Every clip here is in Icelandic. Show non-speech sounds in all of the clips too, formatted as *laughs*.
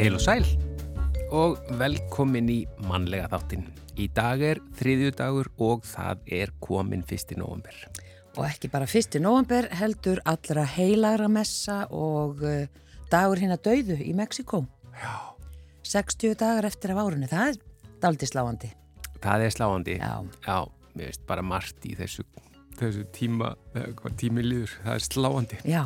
Heil og sæl og velkomin í mannlega þáttin. Í dag er þriðju dagur og það er komin fyrst í november. Og ekki bara fyrst í november heldur allra heilagra messa og uh, dagur hinn að dauðu í Mexiko. Já. 60 dagar eftir af árunni, það er daldi sláandi. Það er sláandi. Já. Já, mér veist bara margt í þessu, þessu tíma, eða hvað tími líður, það er sláandi. Já,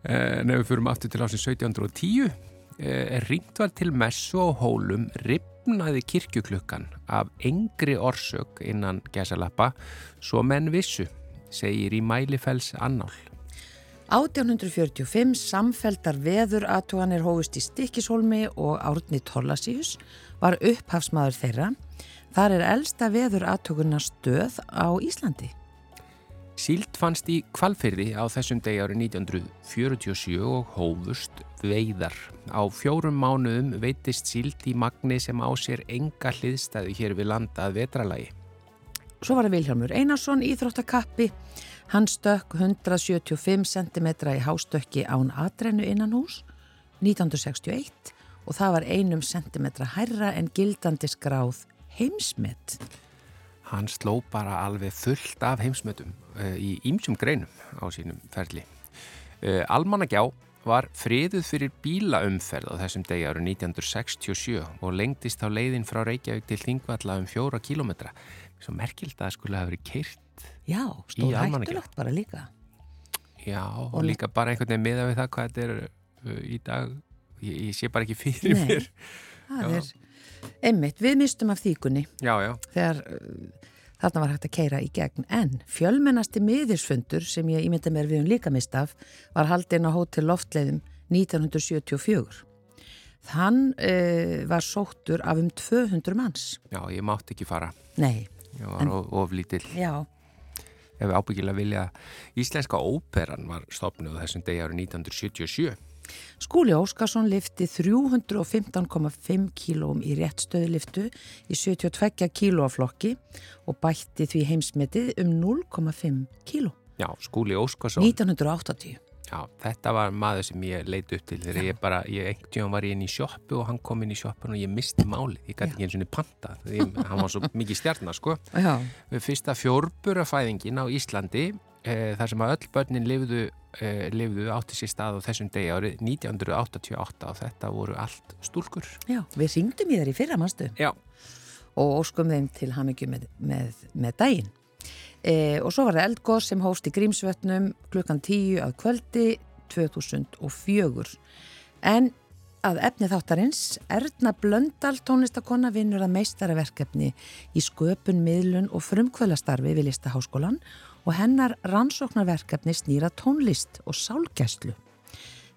En ef við fyrum aftur til ásins 1710 eh, er ringt var til messu á hólum ripnaði kirkjuklukkan af engri orsök innan gesalappa svo menn vissu, segir í Mælifells annál. 1845 samfeldar veður aðtúanir hófust í Stikkishólmi og Árni Torlasíus var upphafsmaður þeirra. Þar er elsta veður aðtúkunna stöð á Íslandi. Síld fannst í kvalfyrði á þessum degi árið 1947 og hófust veiðar. Á fjórum mánuðum veitist síld í magni sem á sér enga hliðstæði hér við landa að vetralagi. Svo var það Vilhjálmur Einarsson, íþróttakappi. Hann stökk 175 cm í hástökki án atrennu innan hús 1961 og það var einum centimetra hærra en gildandi skráð heimsmet. Hann sló bara alveg fullt af heimsmötum uh, í ýmsum greinum á sínum ferli. Uh, Almannagjá var friðuð fyrir bílaumferð á þessum degi árið 1967 og lengdist á leiðin frá Reykjavík til Þingvalla um fjóra kílometra. Svo merkild að það skulle hafa verið keirt. Já, Í stóð Almannagjá. hættulegt bara líka. Já, og, líka bara einhvern veginn miða við það hvað þetta er uh, í dag. Ég, ég sé bara ekki fyrir Nei. mér. Það Já. er einmitt, við mistum af þýkunni Já, já. þegar þarna var hægt að keira í gegn. En fjölmennasti miðirsfundur sem ég ímynda mér við um líka mist af var haldinn á hótel Loftleiðum 1974. Þann uh, var sóttur af um 200 manns. Já, ég mátti ekki fara. Nei, Ég var En- of, of lítill. já, Ef við ábyggilega vilja Íslenska óperan var stopnuð á þessum degi árið 1977. Skúli Óskarsson lifti 315,5 kílóm í réttstöðliftu í 72 kílóaflokki og bætti því heimsmetið um 0,5 kíló. Já, Skúli Óskarsson. 1980. Já, þetta var maður sem ég leit upp til þegar ég bara, ég einhvern tíðan var ég inn í sjoppu og hann kom inn í sjoppun og ég misti málið. Ég gæti ekki eins og niður panta, því hann var svo mikið stjarnar, sko. Já, fyrsta fjórburafæðingin á Íslandi, e, þar sem að öll börnin lifðu, e, lifðu átti sér stað á þessum degi árið 1988 og þetta voru allt stúlkur. já, við ringdum í þær í fyrra mannstu Já, og óskum þeim til hamingju með, með, með daginn. E, og svo var það eldgóð sem hófst í Grímsvötnum klukkan 10 að kvöldi 2004. En að efni þáttarins, Erna Blöndal tónlistakonna vinnur að meistaraverkefni í sköpun, miðlun og frumkvölastarfi við listaháskólan og hennar rannsóknarverkefni snýra tónlist og sálgæslu.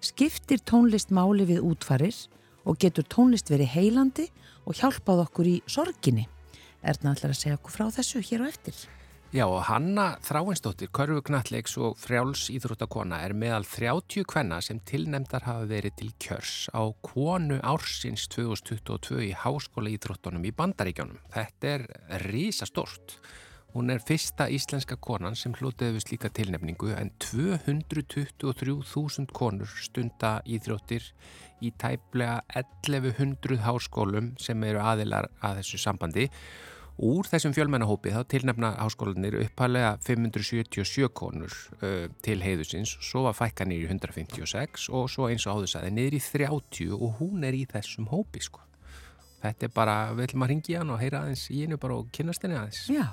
Skiptir tónlist máli við útfarir og getur tónlist verið heilandi og hjálpað okkur í sorginni. Erna ætlar að segja okkur frá þessu hér á eftir. Já og Hanna Þráinsdóttir, körfugnattleiks og frjáls íþróttakona er meðal 30 kvenna sem tilnemdar hafa verið til kjörs á konu ársins 2022 í háskóla íþróttunum í Bandaríkjónum. Þetta er risastórt. Hún er fyrsta íslenska konan sem hlutiði við slíka tilnefningu en 223.000 konur stunda íþróttir í tæplega 1100 háskólum sem eru aðilar að þessu sambandi Úr þessum fjölmennahópi þá tilnefna háskólanir uppalega 577 konur uh, til heiðusins, svo var fækka í 156 og svo eins og áður sagði niður í 30 og hún er í þessum hópi sko. Þetta er bara, við ætlum að ringi hann og heyra aðeins í hennu bara og kynast henni aðeins. Já,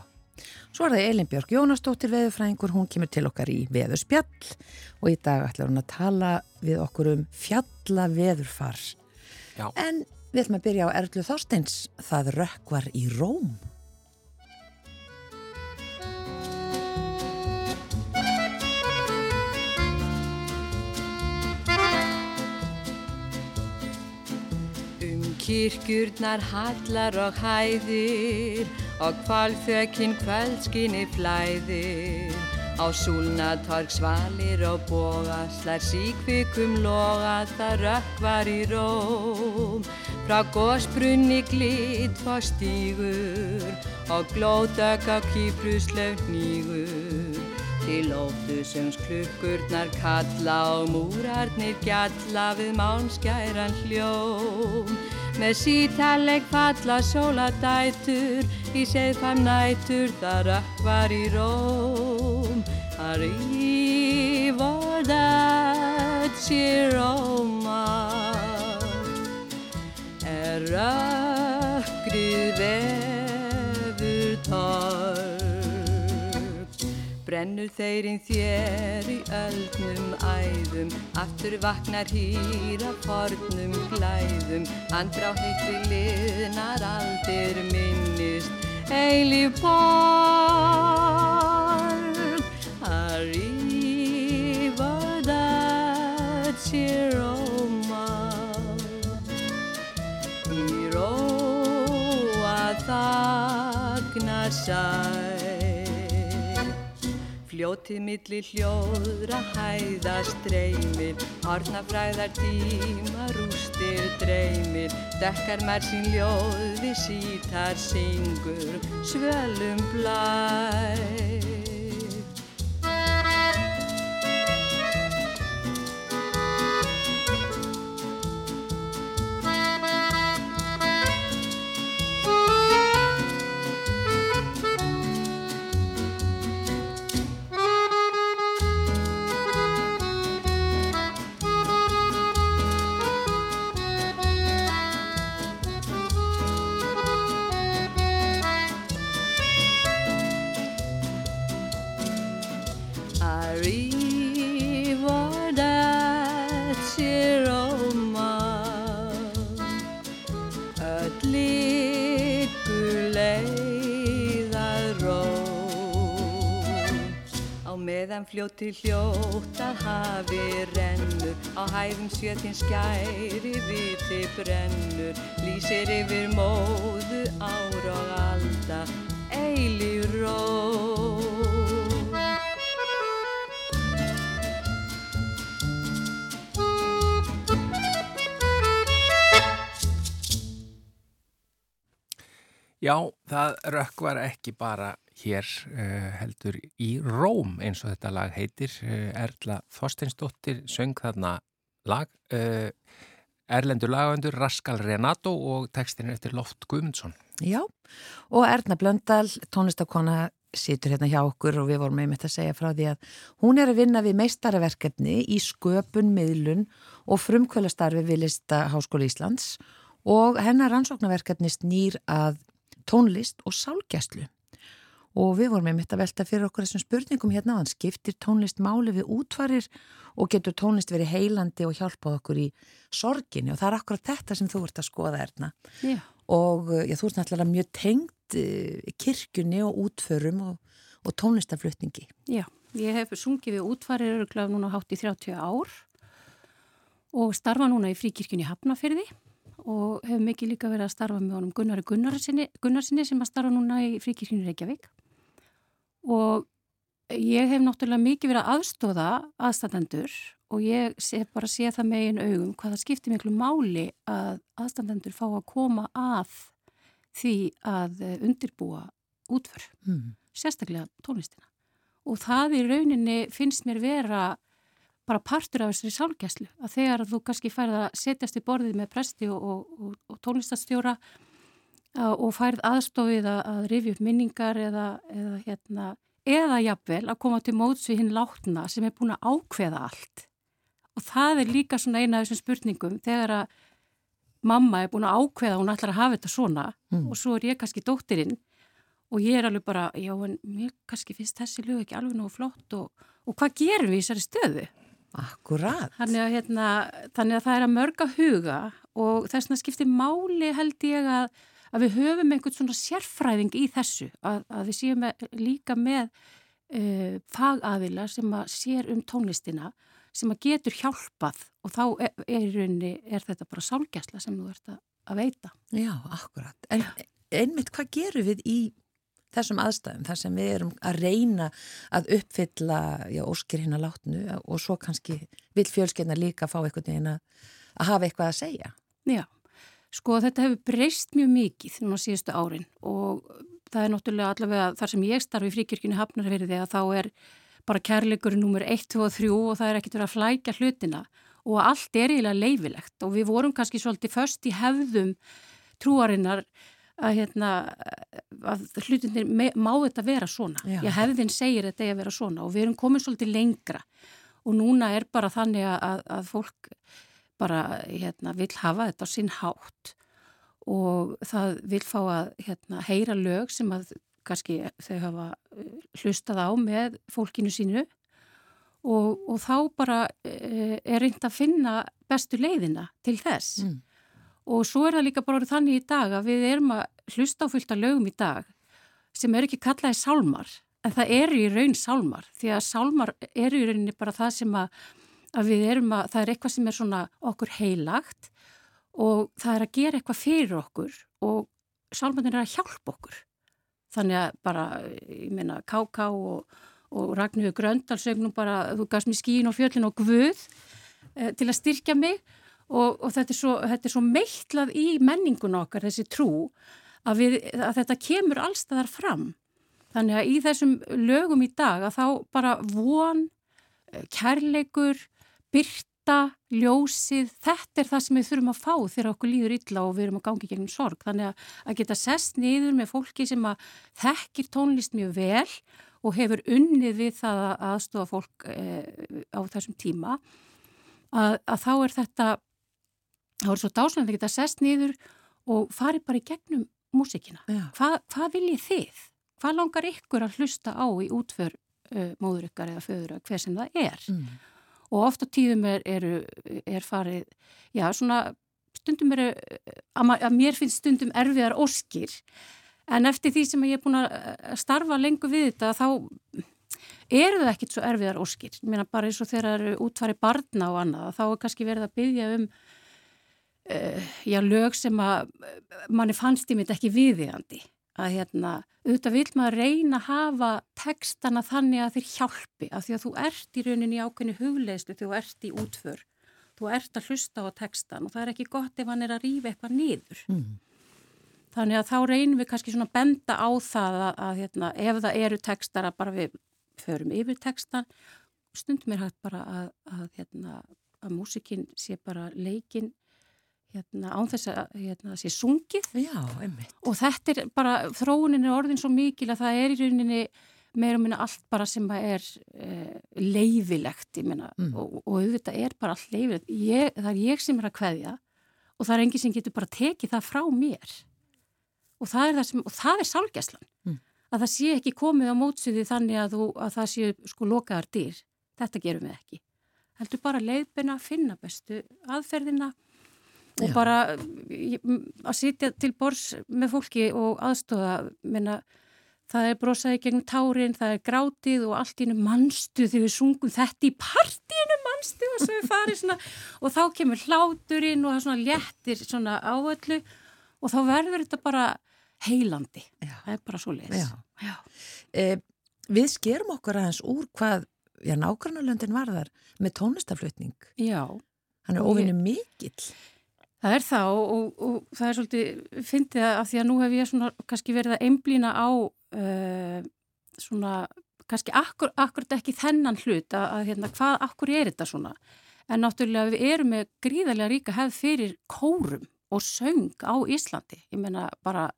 svo er það Elin Björk Jónasdóttir veðurfræðingur, hún kemur til okkar í veðurspjall og í dag ætlar hún að tala við okkur um fjalla veðurfar. Já. En við ætlum að byrja á Erlu Þorsteins, það rökkvar í Róm. Kirkjurnar hallar og hæðir og kvalþökin kvöldskinni flæðir. Á súlnatorg svalir og boga slær síkvikum loga það rökkvar í róm. Frá gósbrunni glitt fá stígur og glóðök á kýpruslaug nýgur til óttusums klukkurnar kalla og múrarnir gjalla við mánskæran hljóm. Með sítaleg falla sóladætur í seðfam nætur þar ökk var í róm. Að rífur það sér óma er ökkrið vefur Brennur þeirinn þér í öldnum æðum, aftur vaknar hýra fornum glæðum, andrá heitri liðnar aldir minnist, eilíf borg. Það sér óma í róa þagna sæ. Fljótið milli hljóðra hæðast dreymir, hornafræðar tíma rústir dreymir, dekkar mær sín ljóð við sítar syngur, svölum blæ. Fljóti hljótt að hafi rennur. Á hæðum sjötinn skæri viti brennur. Lýsir yfir móðu ár og alda. Eilíf ró. Já, það rökkvar ekki bara hér uh, heldur í Róm eins og þetta lag heitir. Uh, Erla Þorsteinsdóttir söng þarna lag. Uh, Erlendur lagöndur Raskal Renato og tekstin er eftir Loft Guðmundsson. Já, og Erna Blöndal, tónlistakona, situr hérna hjá okkur og við vorum einmitt að segja frá því að hún er að vinna við meistaraverkefni í sköpun, miðlun og frumkvölastarfi við Lista Háskóla Íslands og hennar rannsóknarverkefni snýr að tónlist og sálgæslu. Og við vorum einmitt að velta fyrir okkur þessum spurningum hérna á hann, skiptir tónlist máli við útvarir og getur tónlist verið heilandi og hjálpað okkur í sorginni og það er akkurat þetta sem þú ert að skoða erna. Já. Og já, þú ert náttúrulega mjög tengd uh, kirkjunni og útförum og, og tónlistaflutningi. Já, ég hef sungið við öruglega núna hátt í 30 ár og starfa núna í fríkirkjunni Hafnafyrði og hef mikið líka verið að starfa með honum Gunnari Gunnarsinni, Gunnarsinni sem að starfa núna í fríkirkjunni Reykjavík og ég hef náttúrulega mikið verið að aðstóða aðstandendur og ég hef bara séð það með einu augum hvað það skiptir miklu máli að aðstandendur fá að koma að því að undirbúa útför, Mm. sérstaklega tónlistina og það í rauninni finnst mér vera bara partur af þessari sálgæslu að þegar þú kannski færð að setjast í borðið með presti og, og, og, og tónlistastjóra og færð aðstofið að, að rifja upp minningar eða, eða hérna eða jafnvel að koma til móts við hinn látna sem er búin að ákveða allt og það er líka svona eina af þessum spurningum þegar að mamma er búin að ákveða að hún ætlar að hafa þetta svona Mm. og svo er ég kannski dóttirinn og ég er alveg bara, já en mér kannski finnst þessi lög ekki alveg nógu flott og, og hvað gerum við í þessari stöðu? Akkurat. Þannig að, hérna, þannig að það er að mörga huga og þess vegna skiptir máli held ég að, að við höfum einhvern svona sérfræðing í þessu, að, að við séum líka með uh, fagaðila sem að sér um tónlistina sem að getur hjálpað og þá er, er, rauninni, er þetta bara sálgæsla sem þú ert að, að veita. Já, akkurat. En einmitt hvað gerum við í þessum aðstæðum þar sem við erum að reyna að uppfylla já, óskir hérna látnu og svo kannski vil fjölskeina líka fá einhvern veginn að, hafa eitthvað að segja. Já, sko þetta hefur breyst mjög mikið núna síðustu árin og það er náttúrulega allavega þar sem ég starfi í fríkirkjunni hafnarverði að þá er bara kærleikurinn numur 1, 2 og 3 og það er ekkert verið að flækja hlutina og allt er eiginlega leifilegt og við vorum kannski svolítið först í hefðum trúarinnar að, hérna, að hlutinir má þetta vera svona. Já. Ég hefðin segir þetta er að vera svona og við erum komin svolítið lengra og núna er bara þannig að, að fólk bara hérna, vil hafa þetta á sinn hátt og það vil fá að hérna, heyra lög sem að kannski þau hafa eh, hlustað á með fólkinu sínu og, og þá bara e, er reynd að finna bestu leiðina til þess. Mm. Og svo er það líka bara þannig í dag að við erum að hlusta á fylgta lögum í dag sem er ekki kallaði sálmar, en það eru í raun sálmar, því að sálmar eru í rauninni bara það sem að, að við erum að, það er eitthvað sem er svona okkur heilagt og það er að gera eitthvað fyrir okkur og sálmarnir er að hjálpa okkur. Þannig að bara, ég meina, K.K. og, og Ragnhjóður Gröndal sögnum bara, þú gafst mér skín og fjöllin og guð eh, til að styrkja mig og, og þetta, er svo, þetta er svo meitlað í menningun okkar, þessi trú, að, við, að þetta kemur allstaðar fram. Þannig að í þessum lögum í dag að þá bara von, eh, kærleikur, byrta, ljósið, þetta er það sem við þurfum að fá þegar okkur líður illa og við erum að gangi gegnum sorg. Þannig að, að geta sest niður með fólki sem að þekkir tónlist mjög vel og hefur unnið við það að aðstofa fólk e, á þessum tíma, að, að þá er þetta þá er svo dásan að það geta sest nýður og fari bara í gegnum músikina. Hva, hvað viljið þið? Hvað langar ykkur að hlusta á í útför uh, móður ykkar eða föður eða hver sem það er? Mm. Og oft á tíðum er, er, er farið, já svona stundum eru, að, að mér finnst stundum erfiðar óskir en eftir því sem ég er búin að starfa lengur við þetta þá eru það ekkit svo erfiðar óskir. Ég meina bara eins og þegar það eru útfarið barna og annað þá er kannski verið að byggja um já, lög sem að manni fannst í mitt ekki viðiðandi að hérna, auðvitað vil maður reyna að hafa textana þannig að þeir hjálpi að því að þú ert í rauninni ákveðinu hugleislu þú ert í útför. Þú ert að hlusta á textan og það er ekki gott ef hann er að rýfa eitthvað niður. Mm. þannig að þá reynum við kannski svona benda á það að, að hérna, ef það eru textar að bara við förum yfir textan stundum er hægt bara að, að, hérna, að músikinn sé bara leikinn hérna, án þess að hérna, sé sungið. Já, og þetta er bara, þróunin er orðin svo mikil að það er í rauninni meirum minna allt bara sem er eh, leifilegt minna, mm. og, og auðvitað er bara allt leifilegt ég, það er ég sem er að kveðja og það er engi sem getur bara tekið það frá mér. Og það er, það sem, og það er sálgæslan. Mm. að það sé ekki komið á mótsiði þannig að, þú, að það sé sko lokaðar dýr þetta gerum við ekki. Heldur bara leiðbena að finna bestu aðferðina og Já. bara að sitja til bors með fólki og aðstofa minna, það er brosaði gegn tárin, það er grátið og allt ínu mannstu þegar við sungum þetta í partíinu mannstu og svo við farið svona *laughs* og þá kemur hláturinn og það svona léttir svona áöllu og þá verður þetta bara heilandi, Já. það er bara svo les eh, Við skerum okkur aðeins úr hvað Já, nákvæmlega var þar með tónlistaflutning. Já. Hann er ofinni mikill. Það er það og, og, og það er svolítið, fyndið að því að nú hef ég svona kannski verið að einblýna á uh, svona, kannski akkur, akkurat ekki þennan hlut að, að hérna, hvað, akkur er þetta svona? En náttúrulega við erum með gríðarlega ríka hefð fyrir kórum og söng á Íslandi. Ég meina bara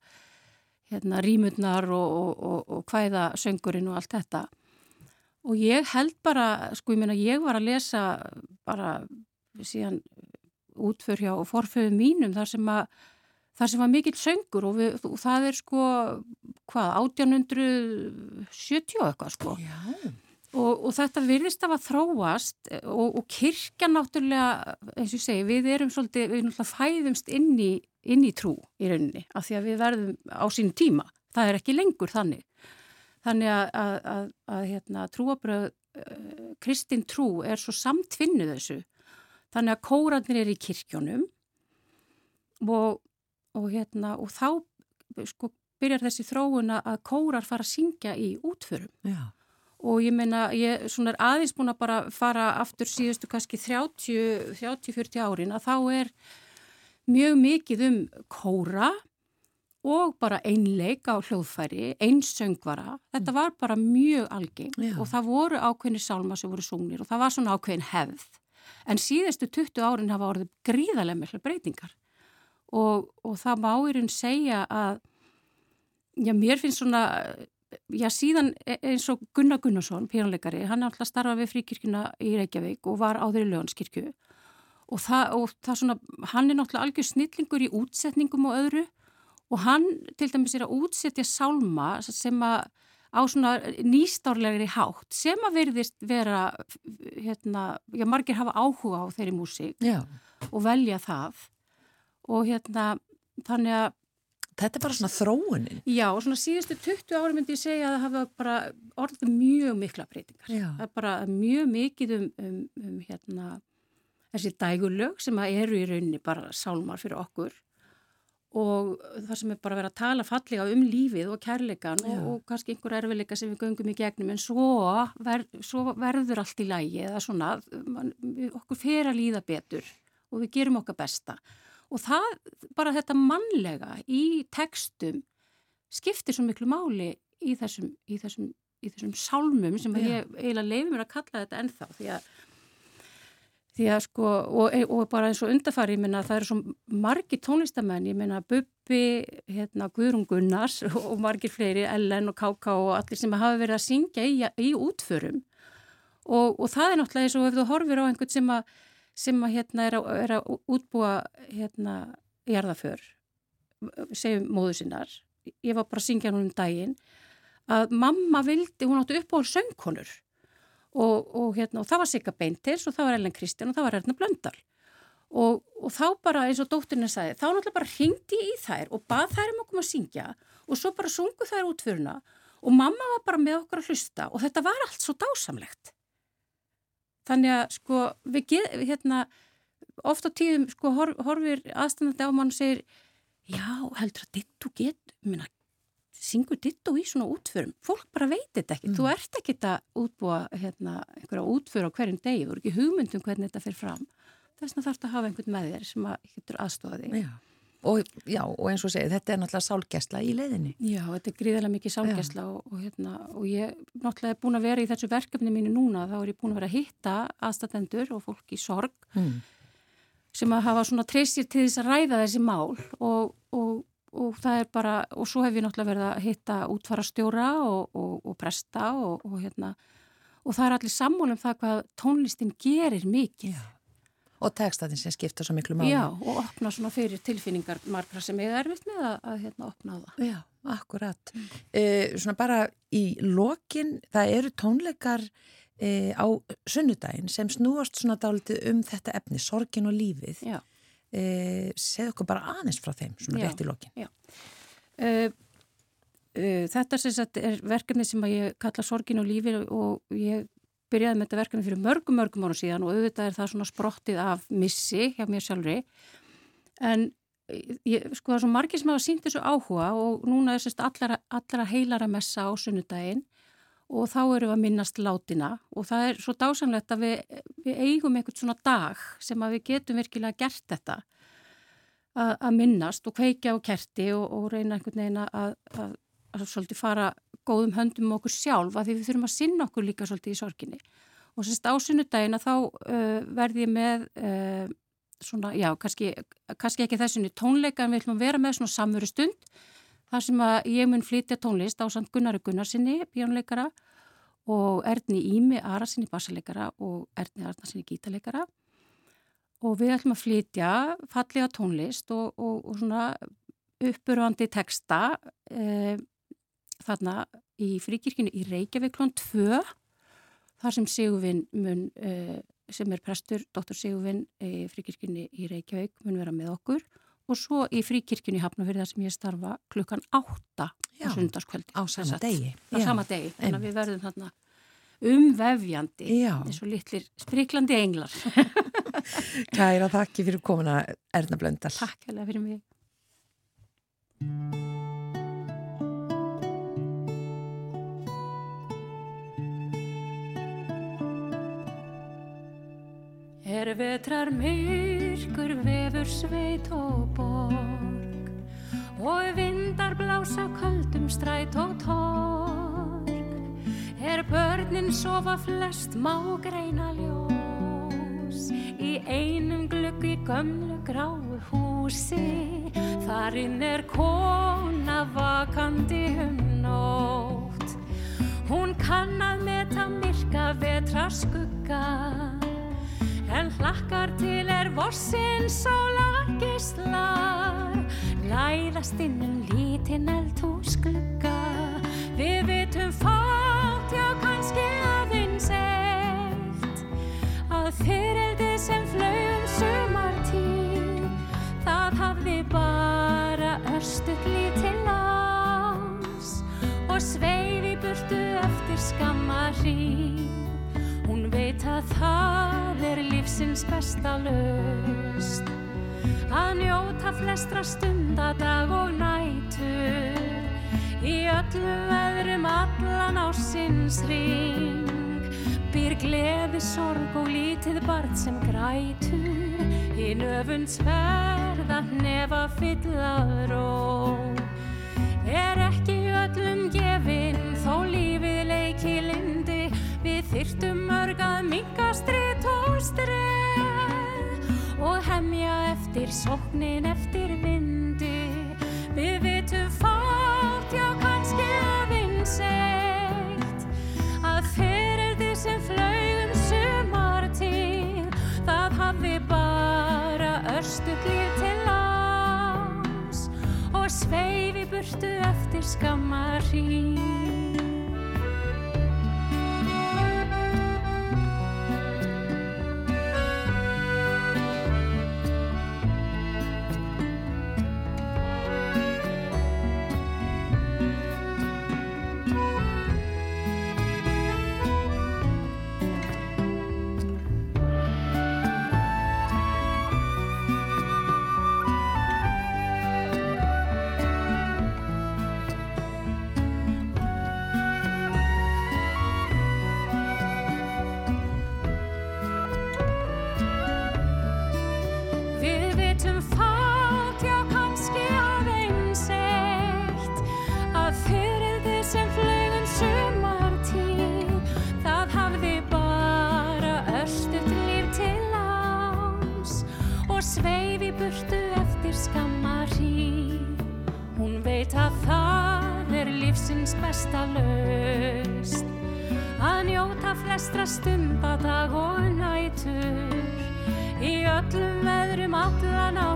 hérna rímurnar og, og hvaða söngurinn og allt þetta. Og ég held bara, sko ég meina ég var að lesa bara síðan útför hjá forföðu mínum þar sem að þar sem var mikill söngur og, við, og það er sko hvað, 1870 eitthvað sko. Og, og þetta virðist af að þróast og, og kirkja náttúrulega eins og ég segi, við erum svolítið við náttúrulega fæðumst inn í, inn í trú í rauninni, af því að við verðum á sín tíma, það er ekki lengur þannig. Þannig að, að, að, að hérna, trúabröð uh, kristin trú er svo samtvinnu þessu Þannig að kóranir er í kirkjónum og, og, hérna, og þá sko, byrjar þessi þróuna að kórar fara að syngja í útförum. Já. Og ég meina, ég er aðeins búin að bara fara aftur síðustu kannski 30-40 árin að þá er mjög mikið um kóra og bara einleik á hljóðfæri, einsöngvara. Þetta mm. var bara mjög algeng Já. og það voru ákveðni sálma sem voru sungnir og það var svona ákveðin hefð. En síðustu 20 árin hafa orðið gríðarlega miklu breytingar. Og, og það má í raun segja að já, mér finnst svona já, síðan e, eins og Gunnar Gunnarsson, píranleikari, hann er alltaf starfað við fríkirkuna í Reykjavík og var áður í Löganskirkju og það, og það svona, hann er náttúrulega algjör snillingur í útsetningum og öðru. Og hann til dæmis er að útsetja sálma sem að á svona nýstárlegri hátt sem að verðist vera hérna, já margir hafa áhuga á þeirri músík og velja það og hérna þannig að Þetta er bara svona þróunin. Já, og svona síðustu 20 ári myndi ég segja að það hafa bara orðið mjög mikla breytingar. Já. Það er bara mjög mikið um, um, um hérna, þessi dægulög sem eru í rauninni bara sálmar fyrir okkur og það sem er bara verið að tala fallega um lífið og kærleikan og, og kannski einhver erfileika sem við göngum í gegnum en svo, ver, svo verður allt í lægi eða svona, man, okkur fer að líða betur og við gerum okkar besta. Og það, bara þetta mannlega í tekstum skiptir svo miklu máli í þessum, í þessum, í þessum sálmum sem ég eiginlega leiði mér að kalla þetta ennþá því að því að sko, og, og bara eins og undarfari, ég minna að það eru svo margi tónlistamenn, ég minna Bubbi hérna Guðrún Gunnars *laughs* og margir fleiri, Ellen og Káká og allir sem hafa verið að syngja í, í útförum. Og, og það er náttúrulega eins og ef þú horfir á einhvern sem að sem að, hérna, er, að, er að útbúa hérna, jarðaför segjum móðu sinnar. Ég var bara að syngja hún um daginn. Að mamma vildi, hún áttu upp á söngkonur og, og, hérna, og það var Sigga Beintils og það var Ellen Kristján og það var Erna Blöndal. Og, og þá bara eins og dóttirinn sagði, þá náttúrulega bara ringdi í þær og bað þær um okkur að syngja og svo bara sungu þær útfyruna og mamma var bara með okkur að hlusta og þetta var allt svo dásamlegt. Þannig að sko við get, hérna, ofta tíðum sko horf, horfir aðstændandi á mann og segir já heldur að dittu get minna, syngur dittu í svona útförum. Fólk bara veit þetta ekki, mm. þú ert ekki að útbúa hérna, einhverja útför á hverjum degi, þú er ekki hugmyndum hvernig þetta fyrir fram. Þess vegna þarf þetta að hafa einhvern með þér sem að getur aðstofa þig. Já. Og, já, og eins og segið, þetta er náttúrulega sálgæsla í leiðinni. Já, þetta er gríðarlega mikið sálgæsla og, og, hérna, og ég náttúrulega er búin að vera í þessu verkefni mínu núna, þá er ég búin að vera að hitta aðstatendur og fólk í sorg mm. sem að hafa svona treysir til þess að ræða þessi mál og það er bara, og svo hef ég náttúrulega verið að hitta útfara stjóra og presta og hérna, og það er allir sammólum það hvað tónlistin gerir mikið. Já og textaðin sem skipta svo miklu máli. Já, og opna svona fyrir tilfinningar margra sem ég er erfitt með að, að hérna opna það. Já, akkurat. Mm. Uh, svona bara í lokin, það eru tónleikar uh, á sunnudaginn sem snúast svona dálitið um þetta efni, sorgin og lífið. Já. Uh, segð okkur bara aðeins frá þeim, svona já, rétt í lokin. Já. Þetta er verkefni sem ég kalla sorgin og lífið og ég byrjaði með þetta verkefni fyrir mörgum, mörgum árum síðan og auðvitað er það svona sprottið af missi hjá mér sjálfri en ég, sko það er svo margir sem hafa sínt þessu áhuga og núna er sérst allara, allara heilara messa á sunnudaginn og þá eru við að minnast látina og það er svo dásamlegt að við, við eigum einhvern svona dag sem að við getum virkilega gert þetta að, að minnast og kveikja á kerti og, og reyna einhvern veginn að, að, að svolítið fara góðum höndum um okkur sjálf að því við þurfum að sinna okkur líka svolítið í sorginni. Og sérst á sunnudagina þá uh, verði ég með uh, svona, já, kannski, kannski ekki þessunni tónleika en við ætlum að vera með svona samveru stund þar sem að ég mun flytja tónlist á samt Gunnari Gunnarsinni, bjónleikara og Erni Ími Arasinni bassaleikara og Erni Arnarsinni gítarleikara. Og við ætlum að flytja fallega tónlist og, og, og svona uppurvandi texta eh, þarna í fríkirkinu í Reykjavík klón 2 þar sem Sigurvinn mun uh, sem er prestur, doktor Sigurvinn í fríkirkinu í Reykjavík mun vera með okkur og svo í fríkirkinu í Hafnafjörða sem ég starfa klukkan 8 Já, á sundarskvöldi á sama degi. á sama degi, þannig að við verðum þarna umvefjandi eins og litlir spriklandi englar. Kæra, þakki fyrir komuna Erna Blöndal. Takk fyrir mig Er vetrar myrkur vefur sveit og borg og vindar blása köldum stræt og torg er börnin sofa flest má greina ljós í einum glugg í gömlu gráu húsi. Þarinn er kona vakandi um nótt. Hún kann að meta myrka vetra skugga en hlakkar til er vossinn sólar gislar læðast innum lítinn eldhús glugga við vitum fátt já kannski aðeins eitt. Að fyrirldið sem flögum sumartíð það hafði bara örstuð lítinn ás og sveif í burtu eftir skammarinn Hún veit að það er lífsins besta löst Að njóta flestra stundadag og nætur. Í öllum veðrum allan á sinns ring Býr gleði, sorg og lítið barn sem grætur. Í nöfund sverða nefa fyllað ró. Er ekki öllum gefinn Þyrtum mörg að minga stritt og streð og hemja eftir sóknin eftir vindi. Við vitum fátt, já kannski aðeins eitt, að fyrir því sem flögum sumartíð, það hafi bara örstuð líf til áms og sveifi burtu eftir skammarinn. Við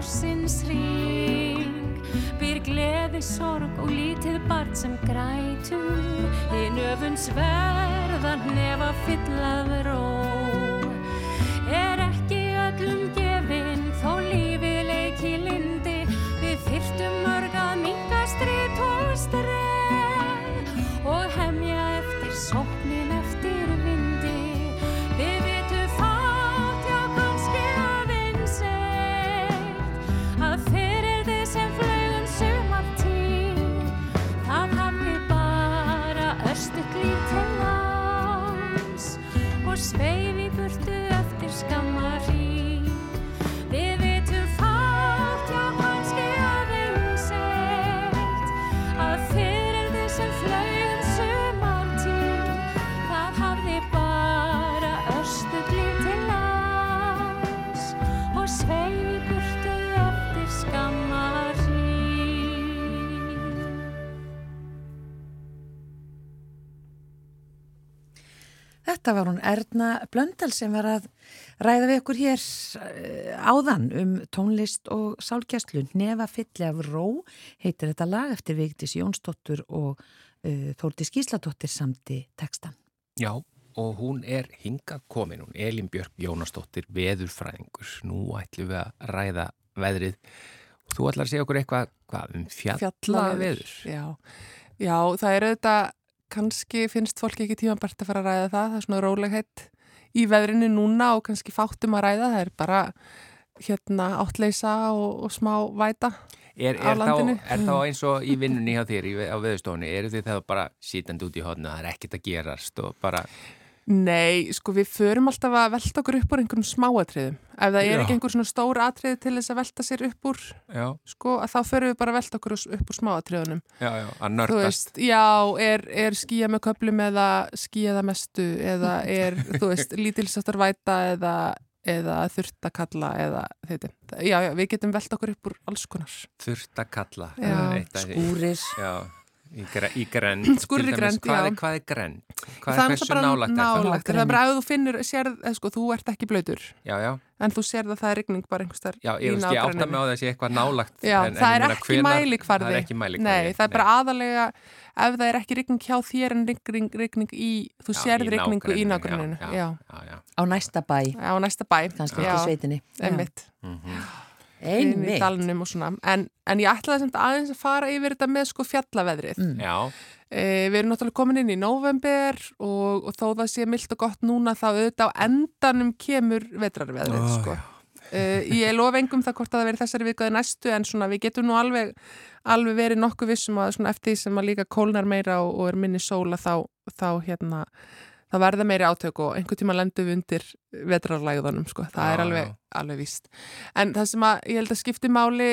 allan á sinns ring býr gleði, sorg og lítið barn sem grætur. Í nöfuns verðan nefa fyllað ró Þetta var hún Erna Blöndal sem var að ræða við okkur hér eh, áðan um tónlist og sálgjastlu. Nefa fylli af ró heitir þetta lag eftir Vigdís Jónsdóttur og uh, Þórdís Gísladóttir samti tekstan. Já, og hún er hingað komin, hún Elin Björk Jónasdóttir, veðurfræðingur. Nú ætlum við að ræða veðrið. Þú ætlar að segja okkur eitthvað hvað, um fjallaveður. Já. Já, það er auðvitað, kannski finnst fólki ekki tímabært að fara að ræða það, það er svona rólegheitt í veðrinu núna og kannski fáttum að ræða, það er bara hérna áttleisa og, og smá væta. Er, á er, þá, landinu. er þá eins og í vinnunni hjá þér í, á veðurstofunni, eru þið þá bara sítandi út í hodnu, það er ekkert að gerast og bara, Nei, sko við förum alltaf að velta okkur upp úr einhverjum smáatriðum ef það er Já. ekki einhver svona stór atriði til þess að velta sér upp úr Já, sko, að þá förum við bara að velta okkur upp úr smáatriðunum já, já, að þú nördast. veist, já, er, er skýja með köplum eða skýja það mestu eða er, þú veist, *laughs* lítilsáttar væta eða, eða þurft að kalla eða þetta, já, já, við getum velt okkur upp úr alls konar Þurft að kalla. Já. Eitt af því. Skúrir. Já, í, gre, í í dæmis, grennd, hvað já. Er, hvað er grend? Hvað það er er hversu nálægt er það? nálægt, það er bara að þú finnur, sérð, eða sko, þú ert ekki blöytur Já, já, en þú sérð að það er rigning bara einhvers þar já, ég, ég átta mig á þessi eitthvað nálægt. Já, en, það en er meina, ekki hvenær- mælikvarði. Það er ekki mælikvarði. Nei, það er bara aðalega ef það er ekki rigning hjá þér en rigning í, þú Já, sérð í rigningu í nágruninu. já, Já, já. Á næsta bæ, á næsta bæ. kannski ekki í sveitinni. Einmitt. Inn í dalnum og svona. En, en ég ætlaði samt aðeins að fara yfir þetta með sko fjallaveðrið. Mm. Já, E, við erum náttúrulega komin inn í november og, og þó það sé mildt og gott núna þá auðvitað á endanum kemur vetrarveðrið Ó, sko. E, ég lof engum það hvort að það veri þessari vikuði næstu en svona við getum nú alveg, alveg verið nokkuð vissum að svona eftir því sem að líka kólnar meira og, og er minni sóla þá, þá hérna það verða meiri átök og einhvern tíma lendum við undir vetrarlægðunum sko. það Já, er alveg, alveg víst en það sem að ég held að skipti máli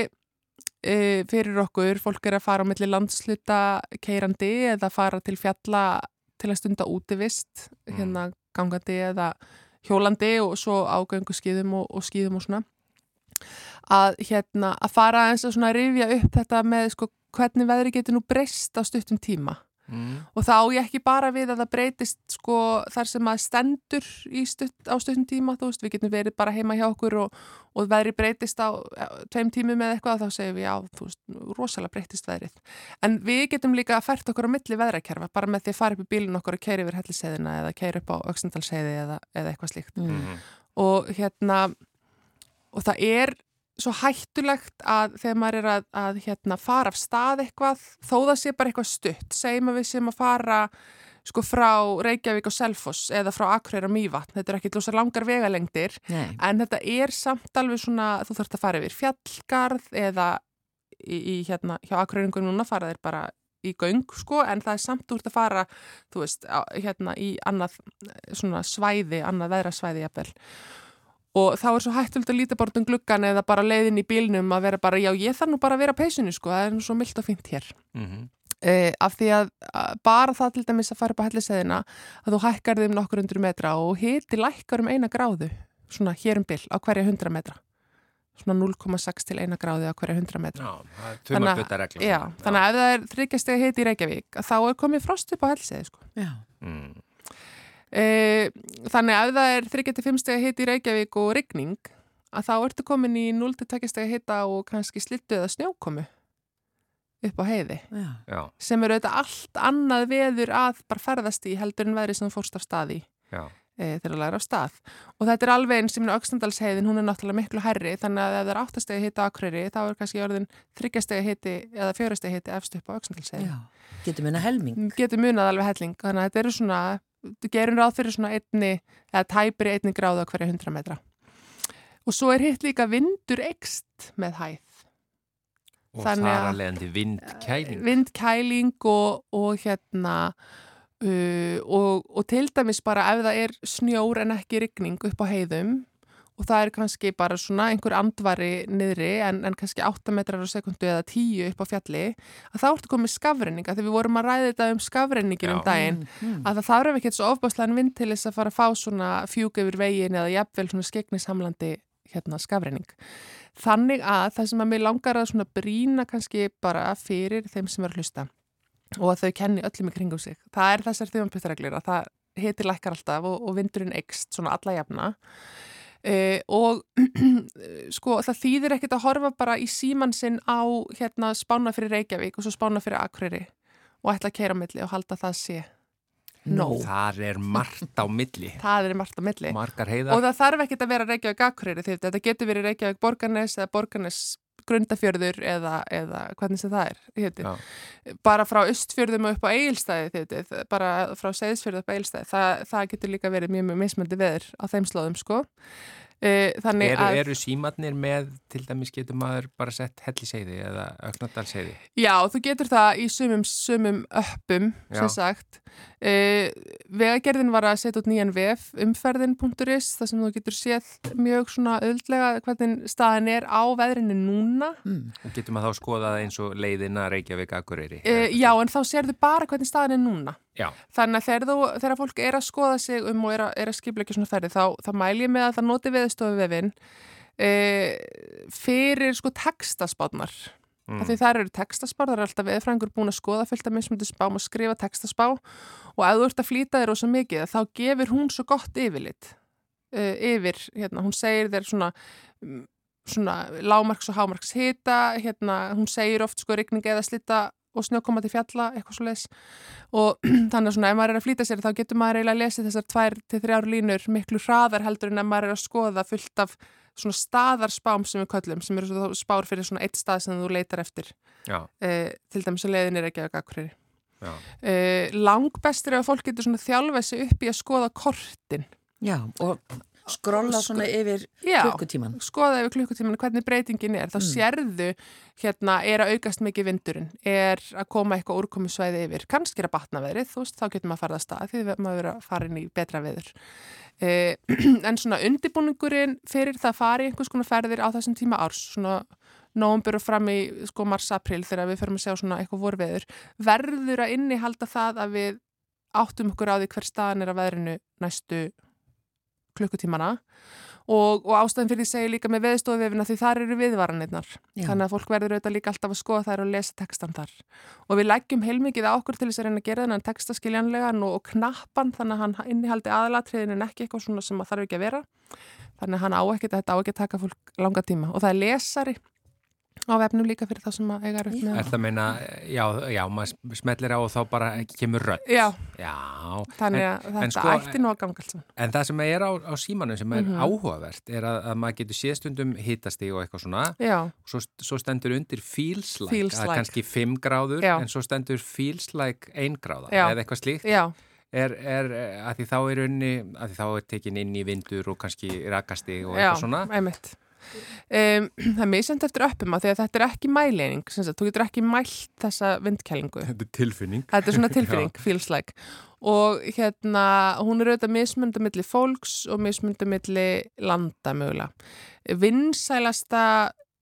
e, fyrir okkur, fólk er að fara á milli landsluta keirandi eða fara til fjalla til að stunda útivist, Mm. hérna gangandi eða hjólandi og svo ágöngu skýðum og, og skýðum og svona að hérna að fara eins og svona að rifja upp þetta með sko hvernig veðri getur nú breyst á stuttum tíma mm. og þá ég ekki bara við að það breytist sko þar sem að stendur stutt, á stuttum tíma, þú veist, við getum verið bara heima hjá okkur og, og veðri breytist á tveim tímum eða eitthvað þá segum við já, þú veist, rosalega breytist veðrið en við getum líka að fært okkur á milli veðrakerfa, bara með því að fara upp í bílun okkur og keira yfir helliseiðina eða keira upp á auksendalseiði eða, eða eitthvað slíkt Mm. Og hérna og það er svo hættulegt að þegar maður er að, að hérna, fara af stað eitthvað þó það sé bara eitthvað stutt segjum að við séum að fara sko frá Reykjavík og Selfoss eða frá Akureyra og Mývatn, þetta er ekki lósa langar vegalengdir Nei. en þetta er samt alveg svona þú þarfst að fara yfir fjallgarð eða í, í hérna hjá Akureyringum núna fara þeir bara í göng sko en það er samt úr að fara þú veist á, hérna í annað svona svæði, annað veðrasvæði jafnvel og þá er svo hættult að líta bara um gluggan eða bara leiðin í bílnum að vera bara já ég þarf nú bara að vera á peysunni sko það er nú svo mildt og fint hér Mhm. uh, af því að uh, bara það til dæmis að fara upp á helliseðina að þú hækkar þeim nokkur undur metra og hiti lækkar um eina gráðu svona hér um bil á hverja hundra metra svona 0,6 til eina gráðu á hverja hundra metra Já, það er Þannig að-. Já, þannig að ef það er þryggjastega hiti í Reykjavík að þá er komið frost upp á helliseði sko. Já. Mm. E, þannig að það er þryggjastega stega hiti í Reykjavík og rigning að þá ertu komin í 0-2 stega hita og kannski slittu eða snjókomu upp á heiði Já. Sem eru auðvitað allt annað veður að bara ferðast í heldur en veðri sem fórst af stað í já. e, þegar að læra á stað og þetta er alveg eins sem Öxnandalsheiðin, hún er náttúrulega miklu hærri þannig að ef það er áttastegi hiti á Akureyri þá er kannski orðin þryggjastegi hiti eða fjórastegi hiti efst upp á Öxnandalsheiðin Já. Getur minna helming. getur munað alveg helling þannig að þetta eru svona, gerum ráð fyrir svona einni, eða tæpri einni gráðu á hverja hundra metra og svo er hitt líka vindur ekst með hæð Og Þannig þar að- að leiðandi vindkæling. vindkæling og, og hérna uh, og, og til dæmis bara ef það er snjór en ekki rigning upp á heiðum og það er kannski bara svona einhver andvari niðri en, en kannski 8 metrar á sekundu eða 10 upp á fjalli að þá ertu komið skafrenninga þegar við vorum að ræða þetta um skafrenningin um daginn Mm. að það þarf ekki svo ofbáslegan vind til þess að fara að fá svona fjúk yfir veginn eða jafnvel svona skegnishamlandi hérna skafrenning. Þannig að það sem að mér langar að svona brína kannski bara fyrir þeim sem er að hlusta og að þau kenni öllum í kringum sig. Það er þessar þjóðanpjöstareglur að það hiti lækkar alltaf og, og vindurinn ekst svona alla jafna Uh, og *clears throat* sko það þýðir ekkert að horfa bara í síman sinn á hérna spána fyrir Reykjavík og svo spána fyrir Akureyri og ætla að keira á milli og halda það sé nóg. Þar er margt á milli. *laughs* Það er margt á milli. Margar heiðar. Og það þarf ekki að vera Reykjavík Akureyri því þetta getur verið Reykjavík Borgarnes eða Borgarnes Grundafjörður eða, eða hvernig sem það er. Bara frá Östfjörðum upp á Egilstæði heiti, bara frá Seyðsfjörðu upp á Egilstæði. Það, það getur líka verið mjög mjög mismöndi veður á þeim slóðum sko. Uh, þannig Eru, að, eru símatnir með, til dæmis getur maður bara sett helliseiði eða ögnadalseiði? já, þú getur það í sumum, sumum öppum, Já. sem sagt. Uh, vegagerðin var að setja út nýjan vef, umferðin.is, þar sem þú getur séð mjög svona öðlega hvernig staðin er á veðrinu núna. Mm. Og getur maður þá að skoða það eins og leiðina Reykjavík Akureyri? Uh, já, en þá sérðu bara hvernig staðin er núna. Já, Þannig að þegar, þú, þegar fólk er að skoða sig um og er að, er að skipla ekki svona ferði þá, þá mæl ég með að það noti veðstofu vefin e, fyrir sko textaspárnar. Mm. Því það eru textaspár, það er alltaf veðfrængur búin að skoða fullt af mismundi spám og skrifa textaspá og ef þú ert að flýta þér ósa mikið þá gefur hún svo gott yfirlit e, yfir, hérna, hún segir þér svona mm, svona lámarks og hámarks hita, hérna, hún segir oft sko rigning eða slita og snjókoma til fjalla, eitthvað svo leis og *clears throat* þannig að svona ef maður er að flýta sér þá getur maður eiginlega að lesa þessar tvær til þrjár línur miklu hraðar heldur en ef maður er að skoða fullt af svona staðarspám sem við köllum, sem eru svo spár fyrir svona eitt stað sem þú leitar eftir. Já, eh, til dæmis að leiðin er ekki að gaggrið já. eh, langbestur ef að fólk getur svona þjálfað sig upp í að skoða kortin. Já, og skrolla svona yfir Já. klukkutíman. skoða yfir klukkutímanu hvernig breytingin er þá Mm. sérðu hérna er að aukast mikið vindurinn er að koma eitthvað úrkomusvæði yfir kannski er að batna veðrið, veist, þá getur maður að fara að stað því maður verður að fara inn í betra veður eh, *clears throat* en svona undibúningurinn fyrir það fari einhvers konar ferðir á þessum tíma árs svona nóumbur og fram í sko mars-april þegar við förum að sjá svona eitthvað vorveður verður að innihalda það að við áttum okkur á því hver staðan er að veðrinu næstu klukkutímana. Og, og ástæðin fyrir því segi líka með veðstofivefina því þar eru viðvaranirnar. Þannig að fólk verður auðvitað líka alltaf að skoða þær og lesa textan þar. Og við leggjum heilmikið á okkur til þess að reyna að gera þennan texta skiljanlegan og, og knappan þannig að hann innihaldi aðalatriðin en ekki eitthvað svona sem að þarf ekki að vera. Þannig að hann á ekki þetta á ekki að taka fólk langa tíma. Og það er lesari á vefnum líka fyrir það sem að eiga Já. með Er það að meina, já, já, maður smellir á og þá bara ekki kemur rödd. Já, Já, þannig en, að þetta en sko- ætti nú að ganga alls en það sem er á, á símanum sem er Mhm. áhugavert er að, að maður getur séðstundum hitasti og eitthvað svona Já, svo, svo stendur undir feels like, Feels að like. kannski 5 gráður Já. en svo stendur feels like 1 gráða Já. eða eitthvað slíkt já, er, er að því þá er unni að því þá er tekin inn í vindur og kannski rakasti og já, eitthvað svona einmitt. Um, *clears throat* það er misjönd eftir öppum að því að þetta er ekki mæleining, þú getur ekki mælt þessa vindkælingu. Þetta er tilfinning Þetta er svona *laughs* tilfinning, feels like. Og hérna, hún er auðvitað mismönda milli fólks og mismönda milli landa mögulega. Vinsælasta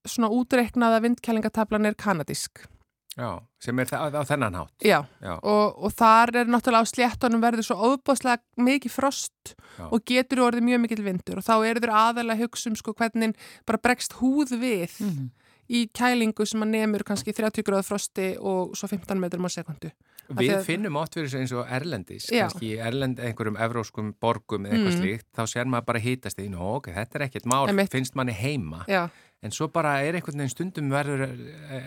svona útreiknaða vindkælingatablan er kanadísk. Já, sem er það á þennan hátt Já, Já, og, og þar er náttúrulega á sléttunum verður svo óbúslega mikið frost Já. og getur orðið mjög mikil vindur og þá eru þeir aðalega að hugsa um sko hvernig bara bregst húð við Mhm. í kælingu sem að nemur kannski 30 gráðu frosti og svo 15 metrum á sekundu. Við að- finnum átt fyrir eins og Erlendis, Já. kannski Erlend einhverjum evróskum borgum eða eitthvað Mm. slíkt, þá sér maður bara hítast í, ok, þetta er ekkert mál, finnst manni heima, Já, en svo bara er einhvern veginn stundum verður